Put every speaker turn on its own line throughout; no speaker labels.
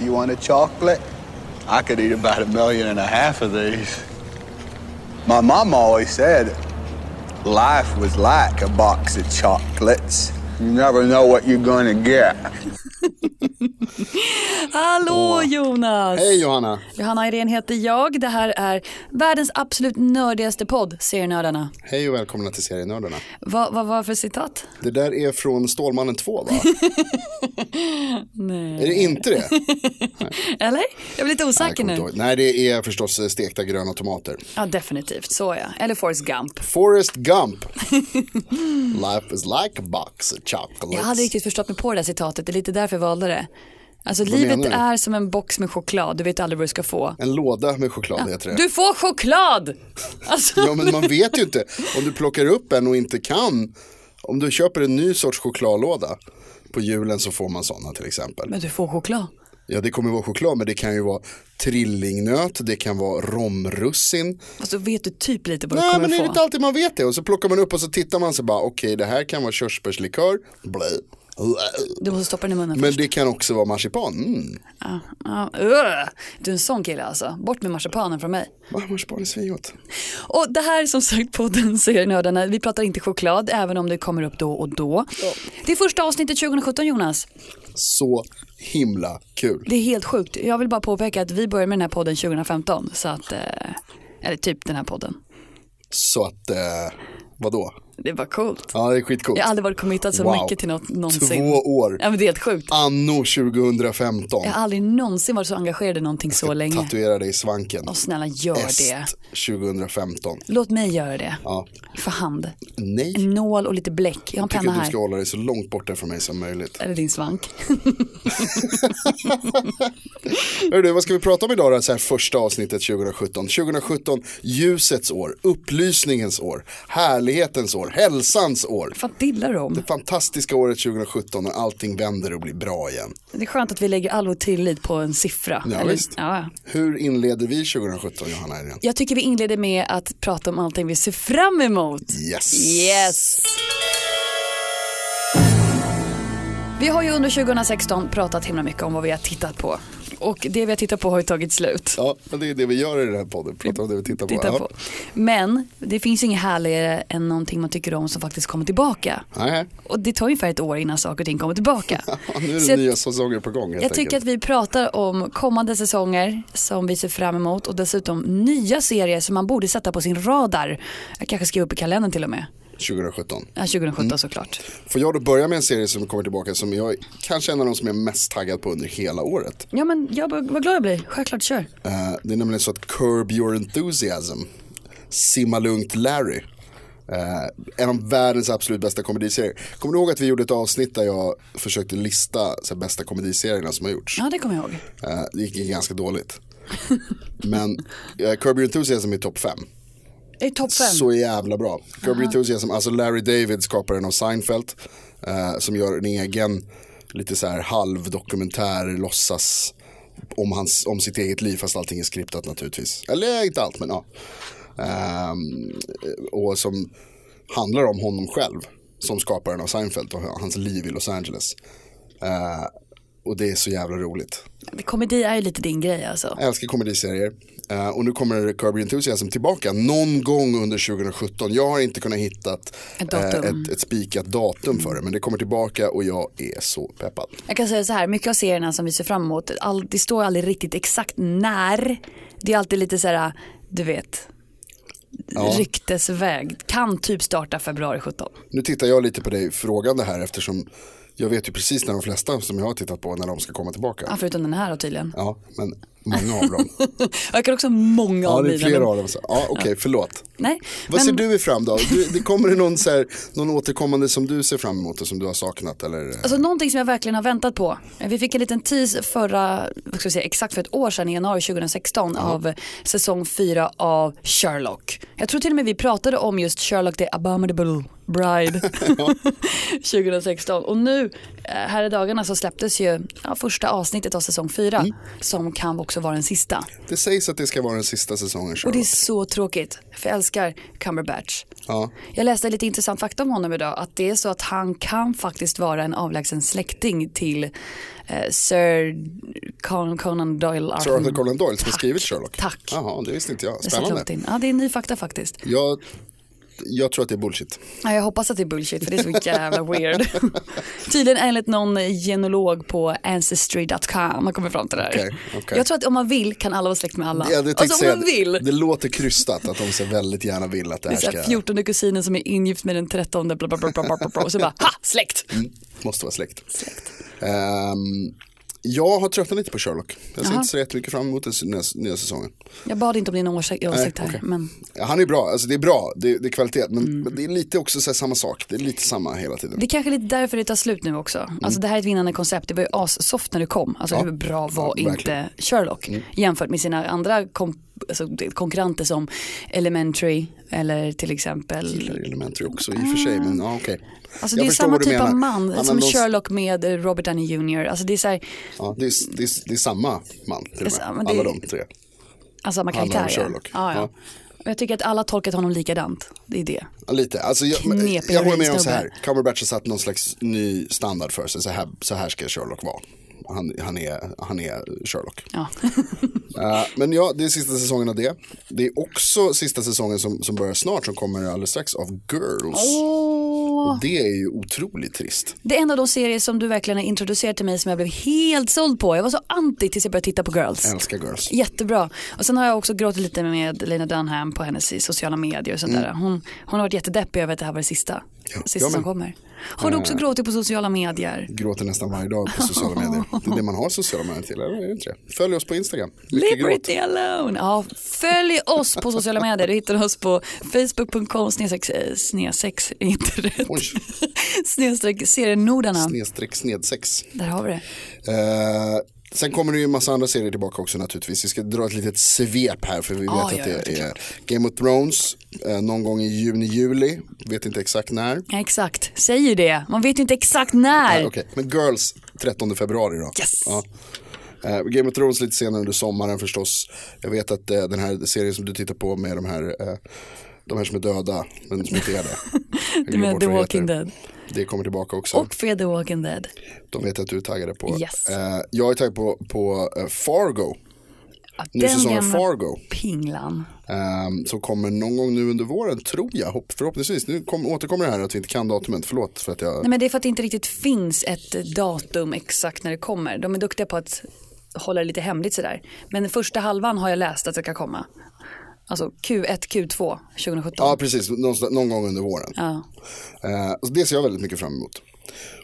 Do you want a chocolate? I could eat about a million and a half of these. My mom always said life was like a box of chocolates. You never know what you're gonna get.
Hallå Jonas!
Hej Johanna!
Johanna Irene heter jag. Det här är världens absolut nördigaste podd, Serienördarna.
Hej och välkomna till Serienördarna.
Vad vad var för citat?
Det där är från Stålmannen 2 va?
Nej.
är det inte det?
Eller? Jag blir lite
Nej,
osäker
kommer
nu.
ihåg. Nej, det är förstås stekta gröna tomater.
Ja, definitivt. Så ja. Eller Forrest Gump.
Forrest Gump. Life is like a box of chocolates.
Jag hade riktigt förstått mig på det där citatet. Det är lite därför jag valde det. Alltså
Vad
livet är som en box med choklad. Du vet aldrig vad du ska få.
En låda med choklad heter det.
Du får choklad! Alltså,
Ja men man vet ju inte. Om du plockar upp en och inte kan. Om du köper en ny sorts chokladlåda. På julen så får man sådana till exempel.
men du får choklad.
Ja det kommer vara choklad men det kan ju vara trillingnöt. Det kan vara romrussin.
Då vet du typ lite vad du
Nej
kommer
men det är
få.
inte alltid man vet det. Och så plockar man upp och så tittar man så bara okej det här kan vara körsbärslikör. Blä.
Du måste stoppa den i munnen
Men
först.
det kan också vara marsipan. Mm.
Ja, ugh. Du är en sån kille alltså. Bort med marsipanen från mig.
Va, marsipan är svingott.
Och det här är som sagt podden Serienördarna. Vi pratar inte choklad även om det kommer upp då och då. Det är första avsnittet 2017 Jonas.
Så himla kul.
Det är helt sjukt. Jag vill bara påpeka att vi började med den här podden 2015. Så att, eh, eller typ den här podden.
Så att, eh, vadå?
Det var coolt.
Ja det är skitcoolt.
Jag har aldrig varit committad så
Wow.
mycket till något någonsin.
Två år.
Ja men det är helt sjukt.
Anno 2015.
Jag har aldrig någonsin varit så engagerad i någonting så länge.
Tatuera dig i svanken.
Åh snälla gör det.
Est 2015.
Låt mig göra det.
Ja.
För hand.
Nej.
En nål och lite bläck. Jag har en
Jag tycker
penna
att du
här.
ska hålla dig så långt borta från mig som möjligt.
Eller din svank.
Hörru vad ska vi prata om idag då, så här första avsnittet 2017? 2017, ljusets år, upplysningens år, härlighetens år, hälsans år.
Vad dillar om?
Det fantastiska året 2017 när allting vänder och blir bra igen.
Det är skönt att vi lägger all vår tillit på en siffra.
Ja,
Eller-
visst.
Ja.
Hur inleder vi 2017 Johanna Irene?
Jag tycker vi inleder med att prata om allting vi ser fram emot.
Yes.
Yes. Vi har ju under 2016 pratat himla mycket om vad vi har tittat på. Och det vi har tittat på har ju tagit slut.
Ja, men det är det vi gör i den här podden, pratar om det vi tittar på.
Titta
Ja.
på. Men det finns ju inget härligare än någonting man tycker om som faktiskt kommer tillbaka.
Nej,
Och det tar ungefär ett år innan saker och ting kommer tillbaka.
nu är
Så
det
jag-
nya säsonger på gång
Jag tycker
enkelt.
att vi pratar om kommande säsonger som vi ser fram emot och dessutom nya serier som man borde sätta på sin radar. Jag kanske skriver upp i kalendern till och med.
2017.
Ja, 2017
Mm.
såklart.
Får jag då börja med en serie som kommer tillbaka som jag kanske är en av de som jag är mest taggad på under hela året.
Ja men jag, vad glad jag blir. Självklart kör.
Eh, det är nämligen så att Curb Your Enthusiasm, Simma Lugnt Larry, eh, en av världens absolut bästa komediserier. Kommer du ihåg att vi gjorde ett avsnitt där jag försökte lista så här, bästa komediserierna som har gjorts?
Ja det kommer jag ihåg.
Eh, det gick ganska dåligt. Men uh, Curb Your Enthusiasm är topp fem.
Det är topp fem.
Så jävla bra. Your Enthusiasm, alltså Larry David, skaparen av Seinfeld, eh, som gör en egen, lite så här halvdokumentär, låtsas om, hans, om sitt eget liv, fast allting är skriptat naturligtvis. Eller inte allt, men ja. Ehm, och som handlar om honom själv, som skaparen av Seinfeld och hans liv i Los Angeles. Eh, och det är så jävla roligt.
Komedi är ju lite din grej alltså.
Jag älskar komediserier. Eh, och nu kommer Curb Your Enthusiasm tillbaka någon gång under 2017. Jag har inte kunnat hitta
Ett datum.
ett, ett spikat datum för det. Men det kommer tillbaka och jag är så peppad.
Jag kan säga så här, mycket av serierna som vi ser fram emot, all, det står aldrig riktigt exakt när. Det är alltid lite så här, du vet, ryktesväg. Kan typ starta februari 17.
Nu tittar jag lite på dig frågande här eftersom jag vet ju precis när de flesta som jag har tittat på när de ska komma tillbaka.
Ja, förutom den här då tydligen.
Ja, men många av dem.
Jag kan också ha många
Ja,
av
det är
mina.
flera
men-
av dem. så- Ja, okej, förlåt.
Nej,
Vad
men-
ser du fram då? Du, det kommer det någon, så här, någon återkommande som du ser fram emot och som du har saknat? Eller?
Alltså någonting som jag verkligen har väntat på. Vi fick en liten tease förra, vad ska vi säga, exakt för ett år sedan i januari 2016 av säsong 4 av Sherlock. Jag tror till och med vi pratade om just Sherlock the Abominable Bride 2016 och nu här i dagarna så släpptes ju ja, första avsnittet av säsong 4
Mm.
som kan också vara den sista.
Det sägs att det ska vara den sista säsongen
Och
Sherlock.
det är så tråkigt för jag älskar Cumberbatch.
Ja.
Jag läste lite intressant fakta om honom idag att det är så att han kan faktiskt vara en avlägsen släkting till eh, Sir Con- Conan Doyle.
Sir Arthur Conan Doyle som har skrivit Sherlock.
Tack.
Jaha, det visste inte jag. Spännande.
in. Ja, det är ny fakta faktiskt.
Jag, jag tror att det är bullshit.
Ja, jag hoppas att det är bullshit för det är så jävla weird. Tydligen enligt någon genolog på ancestry.com har kommit fram till det här.
Okej, okej.
Jag tror att om man vill kan alla vara släkt med alla.
Ja, det
alltså om man vill.
Det låter krystat att de så väldigt gärna vill att det
Det är
här ska,
här 14 kusinen som är ingift med den 13 bla bla bla bla bla bla, och så bara ha släkt.
Mm. måste vara släkt. Ehm, jag har tröttnat lite på Sherlock. Jag ser
Jaha.
inte så jättemycket fram emot den nya, nya säsongen.
Jag bad inte om din åsikt här
okej.
men
Han är bra, alltså det är bra, det, det är kvalitet. Men,
Mm.
men det är lite också så samma sak, det är lite samma hela tiden.
det är kanske lite därför det tar slut nu också. Alltså det här är ett vinnande koncept, det var ju assoft när det kom. Alltså
Mm. Ja.
hur bra var
Ja. Mm.
inte Sherlock jämfört med sina andra kom, alltså, konkurrenter som Elementary eller till exempel
Gillar Elementary också i och för sig, men ja okej.
Alltså
Jag
det är samma typ av
menar.
man
Ja,
som
de-
Sherlock med Robert Downey Jr. Alltså det är så här,
Ja, det, är, det, är, det är samma man till och
Ja,
med, alla de tre.
alltså samma karaktär.
Sherlock.
Ja, ja.
Ja.
Jag tycker att alla tolkat honom likadant. Det är det.
Lite, alltså jag, men
Knepig
jag håller med om så här, Cumberbatch har satt någon slags ny standard för sig, så här, så här ska Sherlock vara. Han, han, är, han är Sherlock.
Ja.
Eh, men ja, det är sista säsongen av det. Det är också sista säsongen som, som börjar snart, som kommer alldeles strax, av Girls. Och det är ju otroligt trist.
det är en av de serier som du verkligen har introducerat till mig som jag blev helt såld på. Jag var så anti tills jag började titta på Girls.
Jag älskar Girls.
Jättebra. Och sen har jag också gråtit lite med Lena Dunham på hennes sociala medier och sånt där. Hon, hon har varit jättedeppig över att det här var det sista.
Ja,
sista
jag
som kommer. Har du också gråtit på sociala medier?
Gråter nästan varje dag på sociala medier. Det är det man har sociala medier till, eller är det inte det? Följ oss på Instagram. Mycket gråt.
Liberty alone. Ja, följ oss på sociala medier. Du hittar oss på facebook.com snedsex, eh, snedsex, inte rätt. Snedstreck serienordarna.
Snedstreck snedsex.
Där har vi det.
Eh, sen kommer det ju en massa andra serier tillbaka också naturligtvis. Vi ska dra ett litet svep här för vi vet
Ah,
att
ja,
det
är
är Game of Thrones eh, någon gång i juni, juli. Vet inte exakt när.
Ja, exakt, säger det. Man vet ju inte exakt när.
Nej, okej. Men Girls 13 februari då.
Yes.
Ja. Eh, Game of Thrones lite senare under sommaren förstås. Jag vet att eh, den här serien som du tittar på med de här, eh, de här som är döda men som inte är det.
Du menar The Walking
heter.
Dead.
Det kommer tillbaka också.
Och Fear the Walking Dead.
De vet att du är taggade på.
Yes.
Eh, jag är taggad på, på eh, Fargo.
Ja,
Ny säsong av Fargo.
Pinglan.
Um, som kommer någon gång nu under våren, tror jag. Hopp, förhoppningsvis. Nu kom, återkommer det här att vi inte kan datumet. Förlåt för att jag...
Nej men det är för att det inte riktigt finns ett datum exakt när det kommer. De är duktiga på att hålla det lite hemligt sådär. Men den första halvan har jag läst att det ska komma. Alltså Q1, Q2 2017.
Ja, precis. Någonstans- någon gång under våren.
Ja.
Eh, det ser jag väldigt mycket fram emot.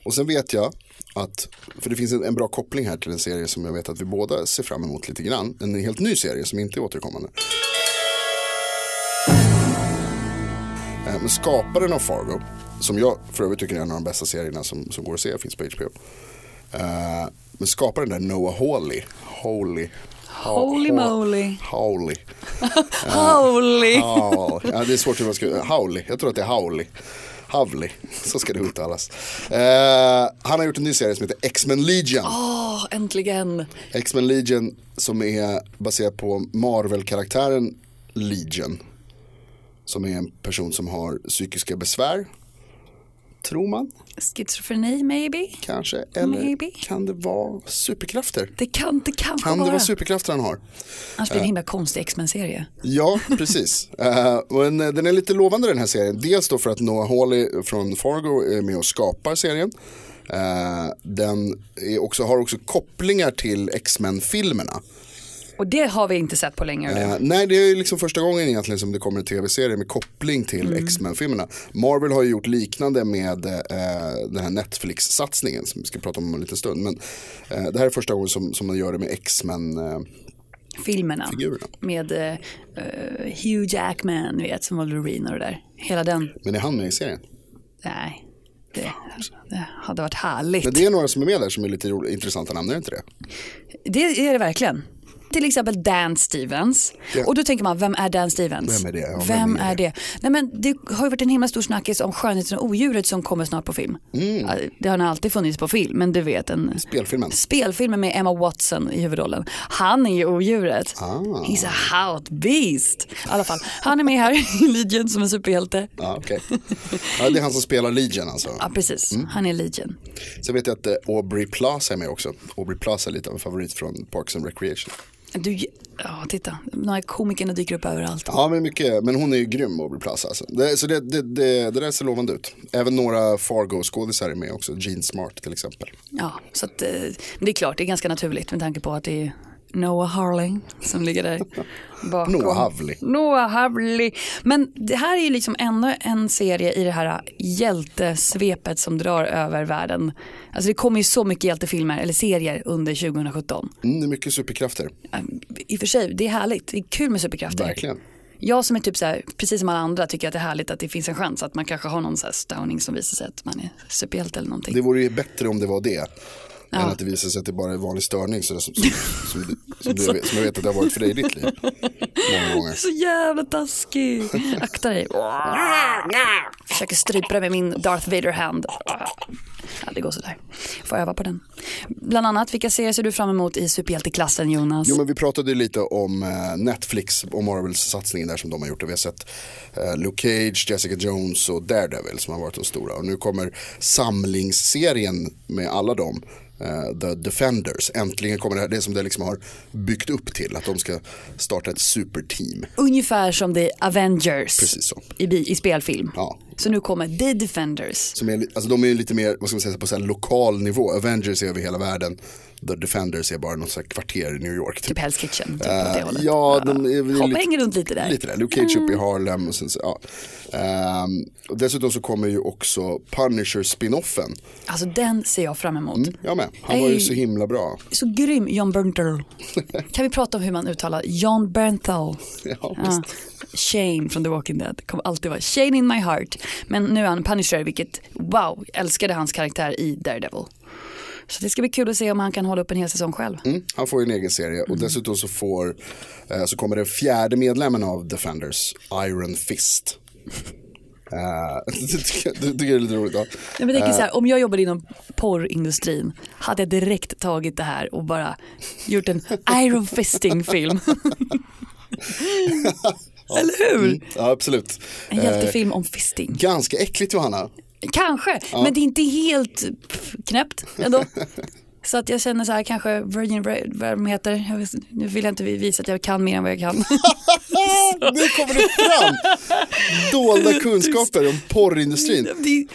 Och sen vet jag att, för det finns en, en bra koppling här till en serie som jag vet att vi båda ser fram emot lite grann. En helt ny serie som inte är återkommande. Eh, men skaparen av Fargo, som jag för övrigt tycker är en av de bästa serierna som, som går att se, finns på HBO. Eh, men skaparen där, Noah Hawley, Holy,
Holy moly.
Howley.
Holy.
Ja, det är svårt hur man ska, Howley, jag tror att det är Howley. Havli, så ska det uttalas. Eh, han har gjort en ny serie som heter X-Men Legion.
Åh, äntligen.
X-Men Legion som är baserad på Marvel-karaktären Legion. Som är en person som har psykiska besvär. Tror man,
Schizofreni maybe?
kanske. Eller
Maybe.
kan det vara superkrafter?
Det kan det kanske
Kan det
vara.
vara superkrafter han har?
Annars blir det en himla konstig X-Men-serie.
Ja, precis. Eh, men eh, den är lite lovande den här serien. Dels då för att Noah Hawley från Fargo är med och skapar serien. Eh, den också, har också kopplingar till X-Men-filmerna.
Och det har vi inte sett på länge.
Eh, nej, det är liksom första gången egentligen som det kommer en tv-serie med koppling till X-Men-filmerna. Marvel har ju gjort liknande med eh, den här Netflix-satsningen som vi ska prata om om en liten stund. Men eh, det här är första gången som, som man gör det med X-Men. Eh,
Filmerna.
Figurerna.
Med eh, Hugh Jackman, vet, som Wolverine och det där. Hela den.
men är han med i serien?
Nej, det, det hade varit härligt.
Men det är några som är med där som är lite intressanta namn, är det inte det?
Det är det verkligen. Till exempel Dan Stevens.
Ja.
Och då tänker man, vem är Dan Stevens?
Vem är det? Ja,
vem
vem är
är det? Nej, men det har ju varit en himla stor snackis om Skönheten och odjuret som kommer snart på film.
Mm.
Ja, Det har alltid funnits på film, men du vet en
Spelfilmen.
spelfilm med Emma Watson i huvudrollen. Han är ju odjuret.
Ah.
He's a hot beast. I alla fall, han är med här i Legion som en superhjälte.
Ja, okej. ja, det är han som spelar Legion alltså.
Ja, precis.
Mm.
Han är Legion.
Sen vet jag att eh, Aubrey Plaza är med också. Aubrey Plaza är lite av en favorit från Parks and Recreation.
Du, ja, titta. De här komikerna dyker upp överallt.
Ja, men mycket. Men hon är ju grym, Aubrey Plaza. Alltså. Det, så det, det, det, det där ser lovande ut. Även några Fargo-skådisar är med också. Gene Smart till exempel.
Ja, så att, eh, det är klart, det är ganska naturligt med tanke på att det är Noah Harling som ligger där bakom.
Noah Havli.
Noah Havli. Men det här är ju liksom ännu en serie i det här hjältesvepet som drar över världen. Alltså det kommer ju så mycket hjältefilmer eller serier under 2017.
Mm, mycket superkrafter.
I och för sig, det är härligt. Det är kul med superkrafter.
Verkligen.
Jag som är typ så här, precis som alla andra tycker att det är härligt att det finns en chans att man kanske har någon så här störning som visar sig att man är superhjälte eller någonting.
Det vore ju bättre om det var det. Än att det visar sig att det bara är vanlig störning. Så som, som, som, som, du, som jag vet att det har varit för dig i ditt liv. Många gånger.
Så jävla taskig. Akta dig. Försöker strypa dig med min Darth Vader-hand. Ja, det går sådär. Får öva på den. Bland annat, vilka serier ser du fram emot i superhjälteklassen Jonas?
Jo men vi pratade lite om eh, Netflix och Marvels satsningen där som de har gjort. Och vi har sett eh, Luke Cage, Jessica Jones och Daredevil som har varit de stora. Och nu kommer samlingsserien med alla dem. Eh, The Defenders, äntligen kommer det här, det som det liksom har byggt upp till, att de ska starta ett superteam.
Ungefär som The Avengers
Precis så.
i, i spelfilm.
Ja.
Så nu kommer The Defenders.
Som är, alltså de är lite mer, vad ska man säga, på så lokal nivå. Avengers är över hela världen. The Defenders är bara något så kvarter i New York.
Typ Hell's Kitchen. Typ åt det hållet.
ja, de är väl
Hoppa
lite-
hänger runt lite där.
Lite där, Luke Cage uppe i Harlem och sen så, ja. Ehm, och dessutom så kommer ju också Punisher spinoffen.
Alltså den ser jag fram emot.
Jag med, han var ju så himla bra.
Så grym John Bernthal. kan vi prata om hur man uttalar John Bernthal?
Ja,
Ja. Shane från The Walking Dead kommer alltid vara Shane in my heart. Men nu är han Punisher, vilket wow, älskade hans karaktär i Daredevil. Så det ska bli kul att se om han kan hålla upp en hel säsong själv.
Mm, han får ju en egen serie och dessutom så får eh, så kommer den fjärde medlemmen av Defenders, Iron Fist. Eh, det tycker jag- är lite roligt. Ja.
Jag tänker så här, om jag jobbade inom porrindustrin hade jag direkt tagit det här och bara gjort en Iron Fisting film. Eller hur?
Ja, absolut.
En hjältefilm om fisting.
Ganska äckligt Johanna.
Kanske, men det är inte helt knäppt ändå. Så att jag känner så här, kanske Virgin, vad heter, jag vet, nu vill jag inte visa att jag kan mer än vad jag kan.
Nu kommer det fram dolda kunskaper om porrindustrin.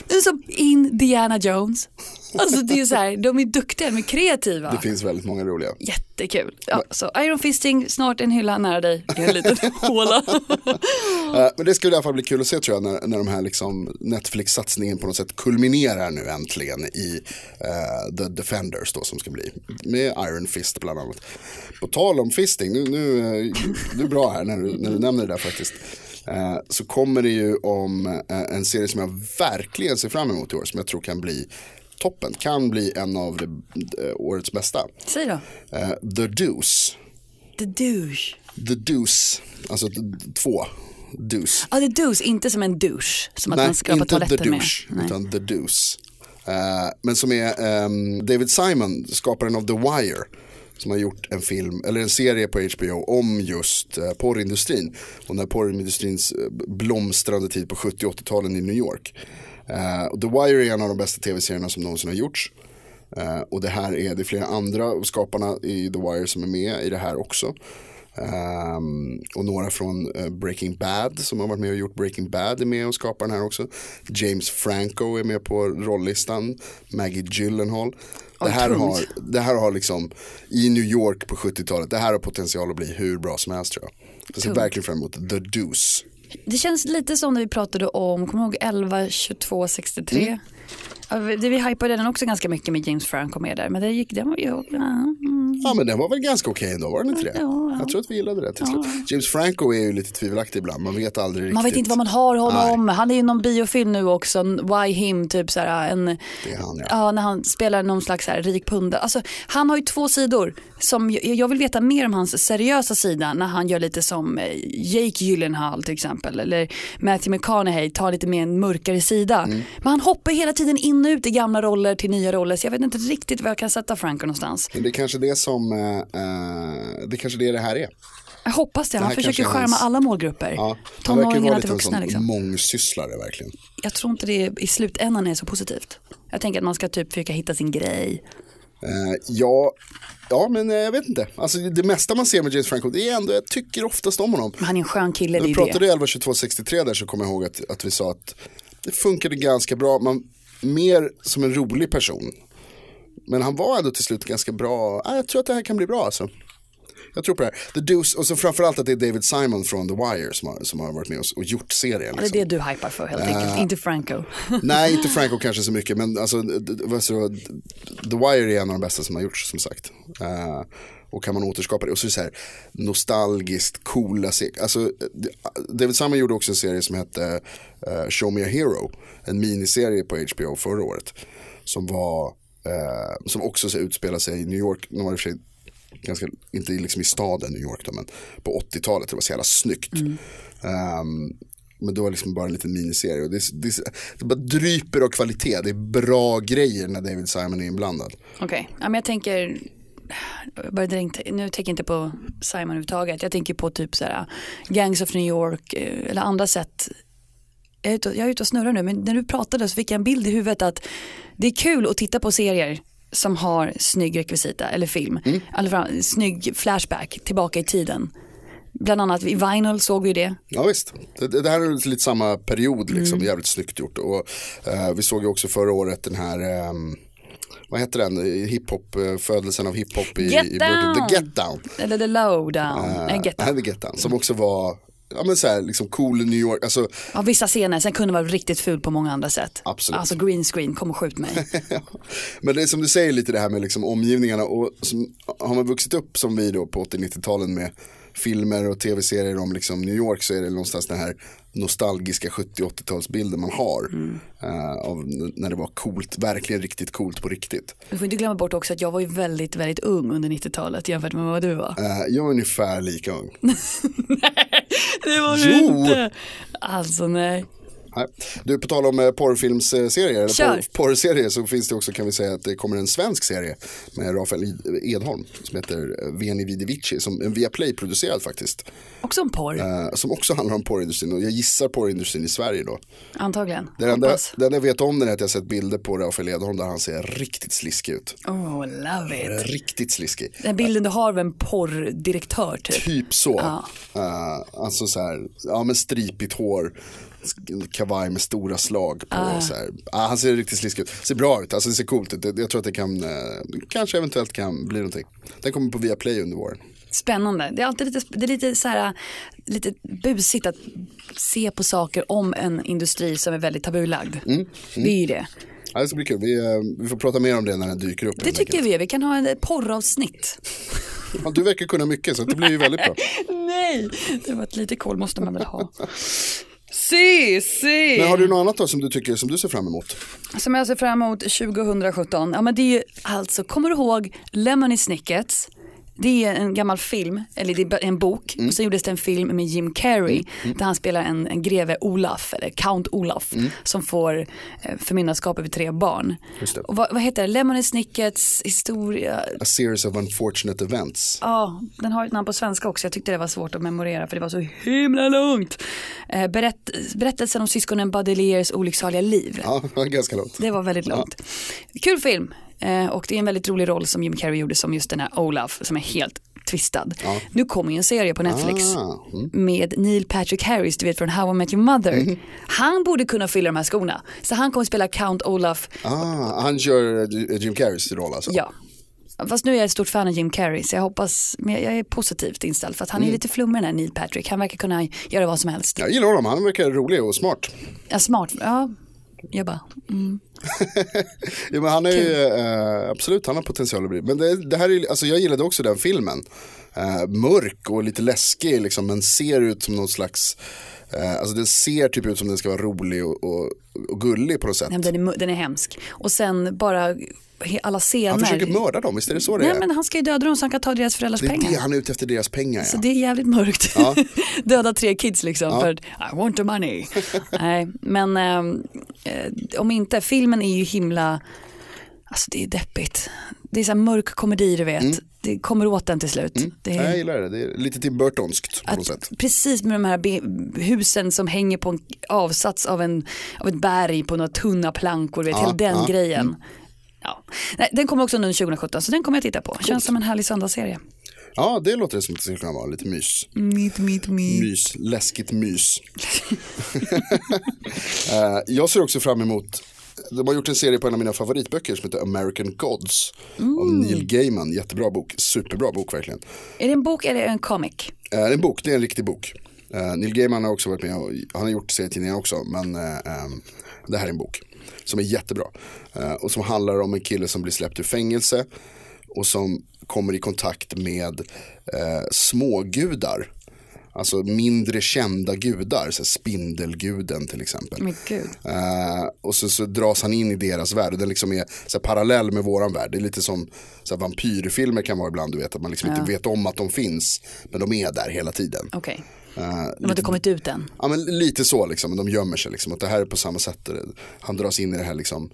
Det är som Indiana Jones. Alltså det är så här, de är duktiga, de är kreativa.
Det finns väldigt många roliga.
Jättekul. Ja, så Iron Fisting, snart en hylla nära dig i en liten håla.
Eh, men det ska i alla fall bli kul att se tror jag när, när de här liksom Netflix-satsningen på något sätt kulminerar nu äntligen i eh, The Defenders då som ska bli med Iron Fist bland annat. På tal om fisting, nu, nu, eh, du är bra här när du, när du nämner det där faktiskt. Så kommer det ju om en serie som jag verkligen ser fram emot i år som jag tror kan bli toppen, kan bli en av det, eh, årets bästa.
Säg då.
Eh, The Deuce,
The douche.
The Deuce, alltså två, Deuce.
Ja, the douche, inte som en douche. Som att man skrapar
inte The
toaletten med.
Douche,
Nej.
utan The Deuce. Eh, men som är ehm, David Simon, skaparen av The Wire. Som har gjort en film, eller en serie på HBO om just uh, porrindustrin. Och när porrindustrins eh, blomstrande tid på 70 och 80-talen i New York. Och The Wire är en av de bästa tv-serierna som någonsin har gjorts. Eh, och det här är, det är flera andra skaparna i The Wire som är med i det här också. Ehm, och några från eh, Breaking Bad som har varit med och gjort Breaking Bad är med och skapar den här också. James Franco är med på rolllistan. Maggie Gyllenhaal. Det här, har, det här har liksom i New York på 70-talet, det här har potential att bli hur bra som helst tror jag. Jag ser verkligen fram emot The Deuce.
Det känns lite som när vi pratade om, kommer ihåg 11, 22, 63?
Mm.
Vi hypade den också ganska mycket med James Franco med där. Men det gick, den var ju, ja, mm,
Ja men den var väl ganska okej ändå, var den inte det?
Ja, ja.
Jag tror att vi gillade det till slut. James Franco är ju lite tvivelaktig ibland, man vet aldrig riktigt.
Man vet inte vad man har honom. Han är ju någon biofilm nu också, Why Him, typ så här, en,
Det är han ja.
ja, när han spelar någon slags här, rik pundare. Alltså, han har ju två sidor. Som, jag jag vill veta mer om hans seriösa sida när han gör lite som eh, Jake Gyllenhaal till exempel. Eller Matthew McConaughey tar lite mer en mörkare sida.
Mm.
Men han hoppar hela tiden in och ut i gamla roller till nya roller. Så jag vet inte riktigt var jag kan sätta Franco någonstans.
Men det är kanske det som, eh, eh, det är kanske det det här är.
Jag hoppas det.
Det
Han försöker
är
skärma
hans-
alla målgrupper.
Ja. Han verkar vara
Tonåringarna
lite
till vuxna
sån
liksom.
mångsysslare verkligen.
Jag tror inte det i slutändan är så positivt. Jag tänker att man ska typ försöka hitta sin grej.
Eh, ja, ja, men eh, jag vet inte. Alltså, det mesta man ser med James Franco, det är ändå, jag tycker oftast om honom.
Men han är en skön kille,
När vi
är
pratade
det.
i 11 22 63 där så kommer jag ihåg att, att vi sa att det funkade ganska bra. Man, mer som en rolig person. Men han var ändå till slut ganska bra. Ah, jag tror att det här kan bli bra alltså. Jag tror på det här. The Deuce, och så framförallt att det är David Simon från The Wire som har, som har varit med oss och gjort serien.
Det är
Liksom.
det du hypar för helt enkelt, inte Franco.
Nej, inte Franco kanske så mycket, men alltså, The Wire är en av de bästa som har gjorts som sagt. Eh, och kan man återskapa det. Och så är det så här nostalgiskt, coola serier. Alltså, d- David Simon gjorde också en serie som hette eh, Show Me A Hero. En miniserie på HBO förra året. Som var, eh, som också så utspelar sig i New York. De var i och för sig ganska, inte liksom i staden New York då, men på 80-talet. Det var så jävla snyggt. Ehm, men då var det liksom bara en liten miniserie. Och det, det, det bara dryper av kvalitet. Det är bra grejer när David Simon är inblandad.
Okej, ja, men jag tänker, började inte, nu tänker jag inte på Simon överhuvudtaget. Jag tänker på typ så här, Gangs of New York eh, eller andra sätt. Jag är, ute, och- jag är ute och snurrar nu men när du pratade så fick jag en bild i huvudet att det är kul att titta på serier som har snygg rekvisita eller film.
Mm.
Fram, snygg flashback tillbaka i tiden. Bland annat i Vinyl såg vi det.
Ja visst, det, det här är lite samma period liksom, jävligt snyggt gjort. Och eh, vi såg ju också förra året den här, ehm, vad heter den, hiphop, eh, födelsen av hiphop i,
Get
i.
Down!
The Get Down.
Eller The Lowdown. Nej, Get
Nej,
Down.
The Get Down, som också var, ja men så här, liksom cool New York, alltså
Ja, vissa scener, sen kunde vara riktigt ful på många andra sätt.
Absolut.
Alltså green screen, kom och skjut mig.
Men det är som du säger lite det här med liksom omgivningarna och som, har man vuxit upp som vi då på 80-90-talen med filmer och tv-serier om liksom New York så är det någonstans den här nostalgiska 70-80-talsbilden man har. eh, av n- när det var coolt, verkligen riktigt coolt på riktigt.
Du får inte glömma bort också att jag var ju väldigt, väldigt ung under 90-talet jämfört med vad du var.
Eh, jag är ungefär lika ung.
Det var
du
inte. Alltså nej.
Nej. Du, på tal om eh, porrfilmsserier, porr, porrserier så finns det också kan vi säga att det kommer en svensk serie med Rafael Ed- Edholm som heter eh, Veni Vidi Vici, som en Viaplay producerad faktiskt.
Också en porr,
Eh, som också handlar om porrindustrin och jag gissar porrindustrin i Sverige då.
antagligen.
Det enda, det enda jag vet om den är att jag har sett bilder på Rafael Edholm där han ser riktigt sliskig ut.
Oh, love it.
Riktigt sliskig.
Den bilden du har av en porrdirektör typ.
Typ så.
Ja.
Eh, alltså så här, ja men stripigt hår, kavaj med stora slag på.
Ah.
Så. Ah, han ser riktigt sliskig ut. Ser bra ut, alltså det ser coolt ut. Jag tror att det kan, eh, kanske eventuellt kan bli någonting. Den kommer på Viaplay under våren.
Spännande. Det är alltid lite, det är lite så här, lite busigt att se på saker om en industri som är väldigt tabulagd.
Mm,
Det är ju det.
Ja, det ska bli kul, vi, eh, vi får prata mer om det när den dyker upp.
Det tycker vi. Vi kan ha en porravsnitt.
Ja, du verkar kunna mycket så det blir ju väldigt bra.
Nej, det var ett litet koll måste man väl ha. Se, se.
Men har du något annat då som du tycker som du ser fram emot?
Som jag ser fram emot 2017. Ja men det är ju alltså, kommer du ihåg Lemony Snickets? Det är en gammal film, eller det är en bok.
Mm.
Och så gjordes det en film med Jim Carrey där han spelar en, en greve Olaf, eller Count Olaf, som får eh, förmyndarskap över tre barn.
Mm. Det.
Och vad, vad heter det? Lemony Snickets historia?
A series of unfortunate events.
Ja, den har ett namn på svenska också. Jag tyckte det var svårt att memorera för det var så himla långt. Eh, berätt, berättelsen om syskonen Baudelaires olycksaliga liv.
Ja, ganska långt.
Det var väldigt långt. Kul film. Eh, och det är en väldigt rolig roll som Jim Carrey gjorde som just den här Olaf som är helt twistad. Nu kommer ju en serie på Netflix
Ah, mm.
med Neil Patrick Harris, du vet från How I Met Your Mother. Han borde kunna fylla de här skorna. Så han kommer spela Count Olaf,
Ah, han kör eh, Jim Carreys roll alltså?
ja. Fast nu är jag ett stort fan av Jim Carrey så jag hoppas, men jag är positivt inställd för att han är lite flummig den här Neil Patrick. Han verkar kunna göra vad som helst.
Jag gillar honom, han verkar rolig och smart.
Ja, smart, ja. Jag bara, mm.
Ja, men han är ju, eh, absolut, han har potential att bli. Men det, det här är, alltså jag gillade också den filmen. Eh, mörk och lite läskig liksom, men ser ut som någon slags, eh, alltså den ser typ ut som den ska vara rolig och, och, och gullig på något sätt.
den, är, den är hemsk. Och sen bara alla scener.
Han försöker mörda dem, visst är det så det
Nej
är?
men han ska ju döda dem så han kan ta deras föräldrars
det är
pengar.
det han är ute efter, deras pengar
Så
ja.
det är jävligt mörkt.
Ja.
Döda tre kids liksom för att I want the money. Nej, men ehm, eh, om inte, filmen är ju himla, alltså det är deppigt. Det är så här mörk komedi du vet. Det kommer åt den till slut. Det
Ja,
är,
Jag gillar det, det är lite Tim Burtonskt på något sätt.
precis med de här husen som hänger på en avsats av, en, av ett berg på några tunna plankor, vet,
Ja,
hela den
ja,
grejen. Ja. Nej, den kommer också nu 2017 så den kommer jag titta på. Känns som en härlig söndagsserie.
Ja, det låter som att det skulle kunna vara lite mys.
Mitt, mitt, mitt.
Mys, läskigt mys. Eh, jag ser också fram emot, de har gjort en serie på en av mina favoritböcker som heter American Gods. Av Neil Gaiman, jättebra bok, superbra bok verkligen.
Är det en bok eller en comic?
Eh, det är en bok, det är en riktig bok. Eh, Neil Gaiman har också varit med och han har gjort serietidningar också. Men det här är en bok som är jättebra. Eh, och som handlar om en kille som blir släppt ur fängelse. Och som kommer i kontakt med eh, smågudar. Alltså mindre kända gudar, så spindelguden till exempel.
Men gud.
Eh, och så, så dras han in i deras värld den liksom är så här, parallell med våran värld. Det är lite som så här, vampyrfilmer kan vara ibland, du vet att man liksom inte vet om att de finns. Men de är där hela tiden.
Okej.
Eh,
De har inte kommit ut än.
ja, men lite så liksom, men de gömmer sig liksom. Att det här är på samma sätt. Han dras in i det här liksom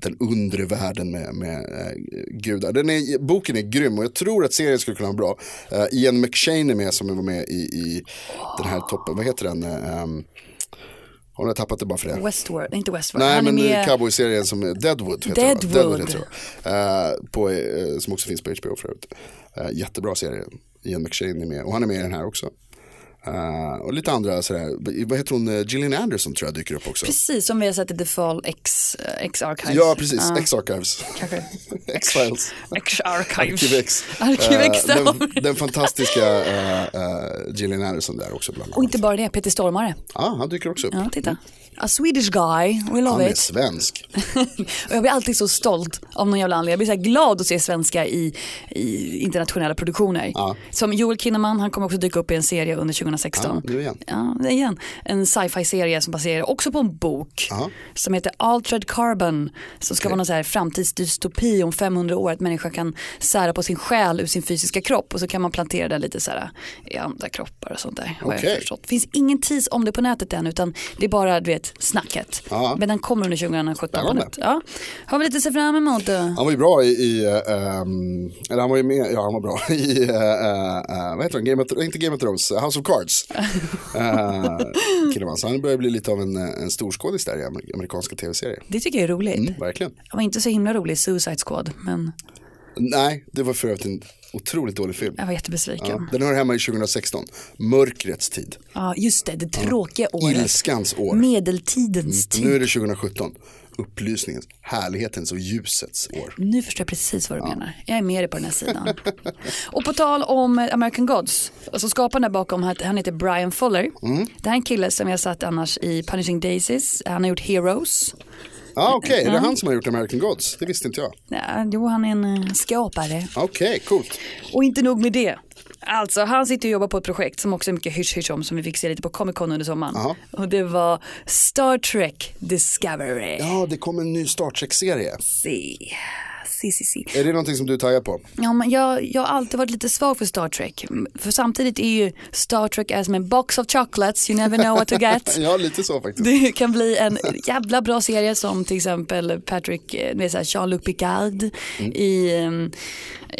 den undre världen med, med eh, gudar. Den är, boken är grym och jag tror att serien skulle kunna vara bra. Uh, Ian McShane är med som var med i, i den här toppen, vad heter den? Um, har jag tappat det bara för det?
Westworld, inte Westworld.
Nej
han
men
med...
cowboy-serien som Deadwood heter
Deadwood.
Deadwood heter? Eh, på, eh, Som också finns på HBO förut. Uh, jättebra serie. Ian McShane är med och han är med i den här också. Eh, och lite andra sådär, vad heter hon, Eh, Gillian Anderson tror jag dyker upp också.
Precis som vi har sett i The Fall X, eh, X Archives.
Ja precis,
Ja,
X-Archives,
kanske.
X-Files,
X Archives.
Arkiv X.
Arkiv X, ja.
den, den fantastiska Gillian Anderson där också bland
Och inte bara det, Peter Stormare.
Ja, han dyker också upp.
Ja, titta. A Swedish guy, we
Han
love
är
it.
svensk.
Och jag blir alltid så stolt av någon jävla anledning. Jag blir så här glad att se svenskar i, i internationella produktioner. Som Joel Kinnaman, han kommer också dyka upp i en serie under 2016.
Ja, nu igen.
Ja, igen. En sci-fi serie som baserar också på en bok
Ja.
som heter Altered Carbon. Som ska vara någon så här framtidsdystopi om 500 år. Att människan kan sära på sin själ ur sin fysiska kropp och så kan man plantera det lite så här i andra kroppar och sånt där. har jag förstått. Det finns ingen tis om det på nätet än utan det är bara du vet, snacket.
Ja.
Men den kommer under 2017.
Spännande.
Ja. Har vi lite att se fram emot då?
Han var ju bra i, i eh, ehm, eller han var ju med, ja han var bra i, uh, uh, vad heter han, Game of, inte Game of Thrones, House of Cards. Uh, Kinnaman. så han börjar bli lite av en, eh, en storskådis där i amer- amerikanska tv-serier.
Det tycker jag är roligt.
Mm, verkligen.
Jag var inte så himla rolig Suicide Squad men
Nej, det var för övrigt en otroligt dålig film.
jag var jättebesviken.
Ja,
Ja,
den hör hemma i 2016, mörkrets tid,
just det, det tråkiga året.
ilskans år.
Medeltidens tid.
Nu är det 2017, upplysningens, härlighetens och ljusets år.
Nu förstår jag precis vad du menar. Jag är med dig på den här sidan. och på tal om American Gods, alltså skaparen där bakom, han heter Brian Fuller.
Mm.
Det här är en kille som jag satt annars i Punishing Daisies, han har gjort Heroes.
Ja ah, okej, är det han som har gjort American Gods? Det visste inte jag.
Ja, jo, han är en eh, skapare.
Okej, coolt.
Och inte nog med det. Alltså han sitter och jobbar på ett projekt som också är mycket hysch hysch om som vi fick se lite på Comic Con under sommaren.
Jaha.
Och det var Star Trek Discovery.
Ja, det kommer en ny Star Trek-serie.
Se. Si, si, si.
Är det någonting som du taggar på?
Ja, men jag, jag har alltid varit lite svag för Star Trek. För samtidigt är ju Star Trek är som en box of chocolates, you never know what to get.
Ja, lite så faktiskt.
Det kan bli en jävla bra serie som till exempel Patrick, eh, är Jean-Luc Picard i, ehm,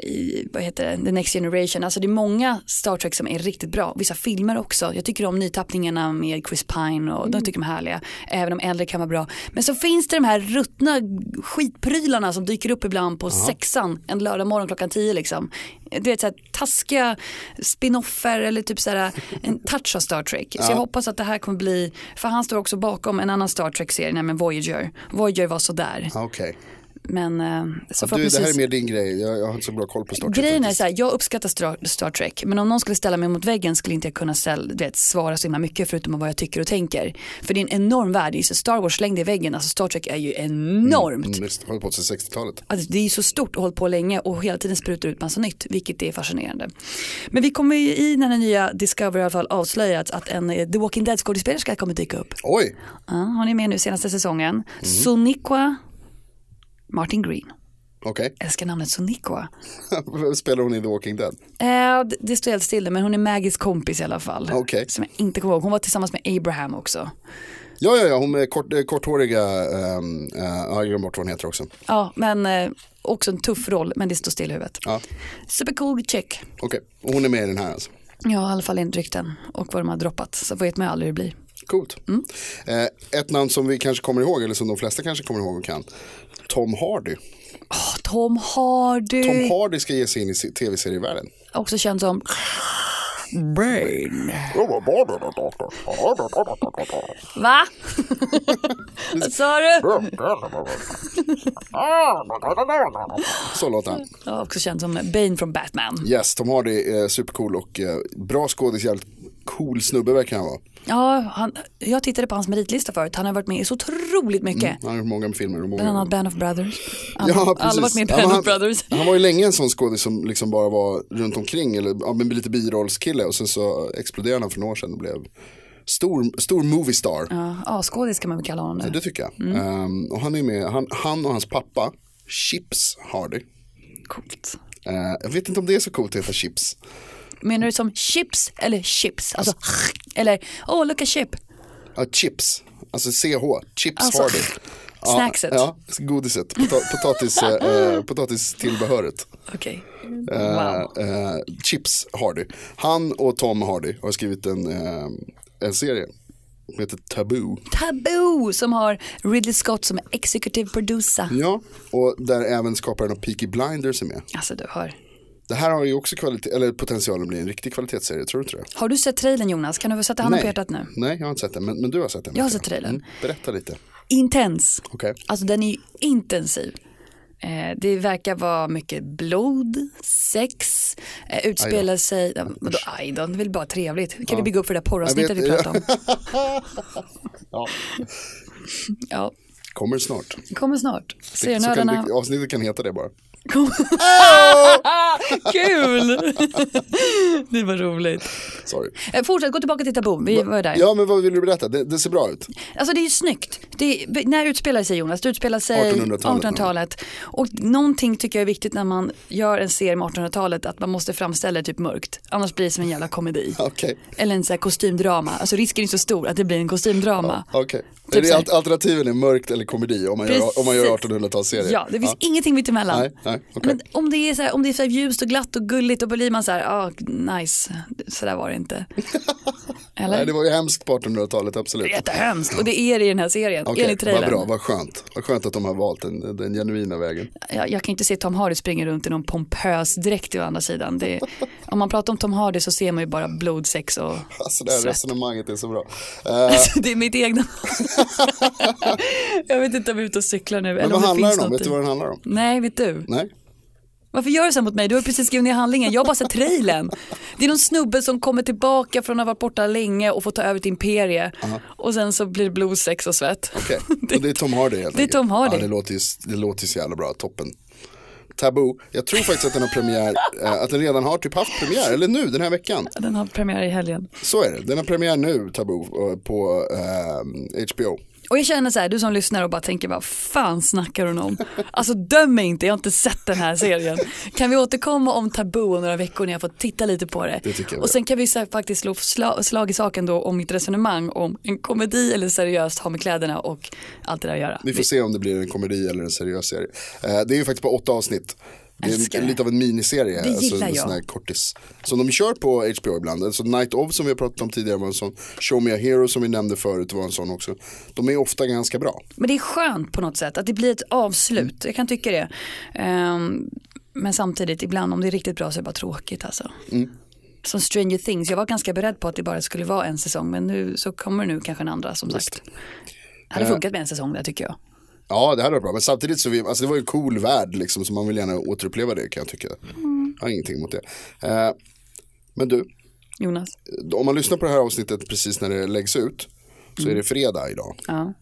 i, vad heter det, The Next Generation. Alltså det är många Star Trek som är riktigt bra. Vissa filmer också. Jag tycker om nytappningarna med Chris Pine och de tycker de är härliga. Även om äldre kan vara bra. Men så finns det de här ruttna skitprylarna som dyker upp ibland på sexan en lördag morgon klockan tio liksom. Du vet så här, taskiga spinoffer eller typ så här, en touch av Star Trek. Så jag hoppas att det här kommer bli, för han står också bakom en annan Star Trek-serie, nämligen Voyager. Voyager var sådär.
Okej.
Men eh, så
Ja, du, det här är mer din grej, jag, jag har inte så bra koll på Star Trek.
Grejen är så här, jag uppskattar Star, Star Trek men om någon skulle ställa mig mot väggen skulle inte jag kunna ställa, vet, svara så himla mycket förutom vad jag tycker och tänker. För det är en enorm värld, det är så Star Wars slängd i väggen, alltså Star Trek är ju enormt.
Mm, visst, har på sig 60-talet.
Alltså, det är ju så stort och hållit på länge och hela tiden sprutar ut massa nytt, vilket är fascinerande. Men vi kommer ju i den här nya Discovery i alla fall avslöjat att en eh, The Walking Dead skådespelerska kommer dyka upp.
Oj,
Ja, hon är med nu senaste säsongen.
Mm.
Soniqua Martin Green.
okej.
Jag älskar namnet Soniqua.
Spelar hon i The Walking Dead?
Eh, det- det står helt still men hon är Maggies kompis i alla fall.
Okej.
Som jag inte kommer ihåg. Hon var tillsammans med Abraham också.
Ja, ja, ja, hon är kort, eh, korthåriga, um, uh, jag glömde bort vad hon heter också.
Ja, men eh, också en tuff roll, men det står still i huvudet.
Ja,
Supercool chick.
okej. Och hon är med i den här alltså.
Ja, i alla fall enligt rykten och vad de har droppat. Så vet man ju aldrig hur det blir.
Coolt.
Mm.
Eh, ett namn som vi kanske kommer ihåg, eller som de flesta kanske kommer ihåg och kan. Tom Hardy.
Åh, Tom Hardy.
Tom Hardy ska ge sig in i se- tv-serievärlden.
Också känd som Brain. Va? Vad sa du?
Så låter han.
Ja, också känd som Bane från Batman.
Yes, Tom Hardy är supercool och eh, bra skådis, jävligt cool snubbe verkar han vara.
Ja, han, jag tittade på hans meritlista förut. Han har varit med i så otroligt mycket.
Han har gjort många filmer. Många...
Bland annat Band of Brothers. Alla,
Ja,
alla har varit med i
Ja,
Band
men
of Brothers.
Han, han var ju länge en sån skådis som liksom bara var runt omkring, eller ja, men lite birollskille och sen så exploderade han för några år sedan och blev stor, stor movie star.
Ja, ja, skådis kan man väl kalla honom nu.
Det tycker jag.
Mm.
Ehm, och han är med, han, han och hans pappa, Chips Hardy.
Coolt.
Eh, jag vet inte om det är så coolt att heta Chips.
Menar du som chips eller chips? Alltså, eller, oh look a chip.
Ja, chips, alltså CH, Chips
Alltså,
Hardy. Ja,
snackset.
Ja, godiset, Pota potatis, eh, potatistillbehöret.
Okej.
Eh,
Wow.
eh, Chips Hardy. Han och Tom Hardy har skrivit en, eh, en serie som heter Taboo.
Taboo som har Ridley Scott som är executive producer.
Ja, och där även skaparen av Peaky Blinders är med.
Alltså du hör.
Det här har ju också kvalitet, eller potential att bli en riktig kvalitetsserie, tror du inte det?
Har du sett trailern Jonas? Kan du få sätta handen på hjärtat nu?
Nej, jag har inte sett den, men, men du har sett den.
Jag har sett trailern.
berätta lite.
Intens.
Okej.
Alltså den är ju intensiv. Eh, det verkar vara mycket blod, sex, eh, utspelar sig, ja, vadå aj då, det är väl bara trevligt. Kan vi bygga upp för det där porravsnittet vi pratade om?
Ja.
Ja,
Kommer snart.
kommer snart. Serienördarna.
avsnittet kan heta det bara.
Kul! det var roligt.
Sorry.
Eh, Fortsätt, gå tillbaka till Taboo, vi var där.
Ja, men vad vill du berätta? Det, det ser bra ut.
Alltså det är ju snyggt. Det är, när utspelar sig Jonas? Det utspelar sig
1800-talet,
1800-talet. Och någonting tycker jag är viktigt när man gör en serie med 1800-talet att man måste framställa det typ mörkt. Annars blir det som en jävla komedi.
Okej.
Eller en sån här kostymdrama. Alltså risken är så stor att det blir en kostymdrama.
Okej.
Typ
Är det
så
alternativen är mörkt eller komedi om man gör, om man gör
Precis.
1800-talsserie?
Ja, det finns ingenting mitt emellan.
Nej, nej, okej.
Men om det är så här, om det är så ljust och glatt och gulligt då blir man så här, ah, nice, så där var det inte. Eller?
Nej, det var ju hemskt på 1800-talet, absolut.
Det är jättehemskt och det är det i den här serien,
Okej,
enligt
vad
trailern.
bra, vad skönt. Vad skönt att de har valt den, den genuina vägen.
jag, jag kan inte se Tom Hardy springa runt i någon pompös dräkt å andra sidan. Det, om man pratar om Tom Hardy så ser man ju bara blod, sex och
Alltså det här
svett.
resonemanget är så bra. Eh,
Alltså, det är mitt egna. jag vet inte om jag är ute och cyklar nu.
men
eller
vad
om det
handlar den om? Vet du vad den handlar om?
Nej, vet du?
Nej?
Varför gör du så mot mig? Du har precis skrivit ner handlingen. Jag har bara sett trailern. Det är någon snubbe som kommer tillbaka från att ha varit borta länge och får ta över ett imperie. Och sen så blir det blod, sex och svett.
Okej, och det är Tom Hardy helt
Det är. Tom Hardy.
Ja, det, låter ju, det låter ju så jävla bra, toppen. Taboo, jag tror faktiskt att den har premiär, eh, att den redan har typ haft premiär, eller nu den här veckan.
Den har premiär i helgen.
Så är det, den har premiär nu, Taboo, eh, på eh, HBO.
Och jag känner så här, du som lyssnar och bara tänker vad fan snackar hon om? Alltså döm mig inte, jag har inte sett den här serien. Kan vi återkomma om Taboo om några veckor när jag får titta lite på det?
Det
och sen kan vi så faktiskt slå sla, slag i saken då om mitt resonemang om en komedi eller seriöst har med kläderna och allt det där att göra.
Vi får se om det blir en komedi eller en seriös serie. Eh, det är ju faktiskt bara åtta avsnitt. Det är
det.
lite av en miniserie,
Det
alltså
gillar
en
jag.
här kortis. Som de kör på HBO ibland. Alltså Night of som vi har pratat om tidigare var en sån. Show Me A Hero som vi nämnde förut var en sån också. De är ofta ganska bra.
Men det är skönt på något sätt att det blir ett avslut, jag kan tycka det. Ehm, men samtidigt ibland om det är riktigt bra så är det bara tråkigt alltså.
Mm.
Som Stranger Things, jag var ganska beredd på att det bara skulle vara en säsong men nu så kommer nu kanske en andra som sagt. Det hade
Eh.
funkat med en säsong där tycker jag.
Ja, det här var bra. Men samtidigt så, vi, alltså det var ju en cool värld liksom. Så man vill gärna återuppleva det kan jag tycka. Jag har ingenting emot det. Eh, men du,
Jonas.
om man lyssnar på det här avsnittet precis när det läggs ut. Så är det fredag idag.
Ja.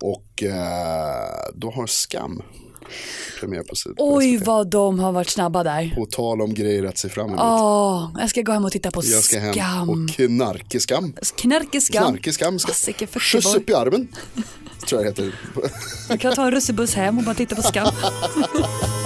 Och eh, då har Skam premiär på sidan.
Oj vad de har varit snabba där.
På tal om grejer att se fram emot.
Åh, jag ska gå hem och titta på
Jag ska hem
Skam.
och knarkeskam.
Knarkeskam.
Knarkeskam ska
Ah,
skjuts upp i armen. Tror jag heter.
Jag kan ta en russebuss hem och bara titta på Skam.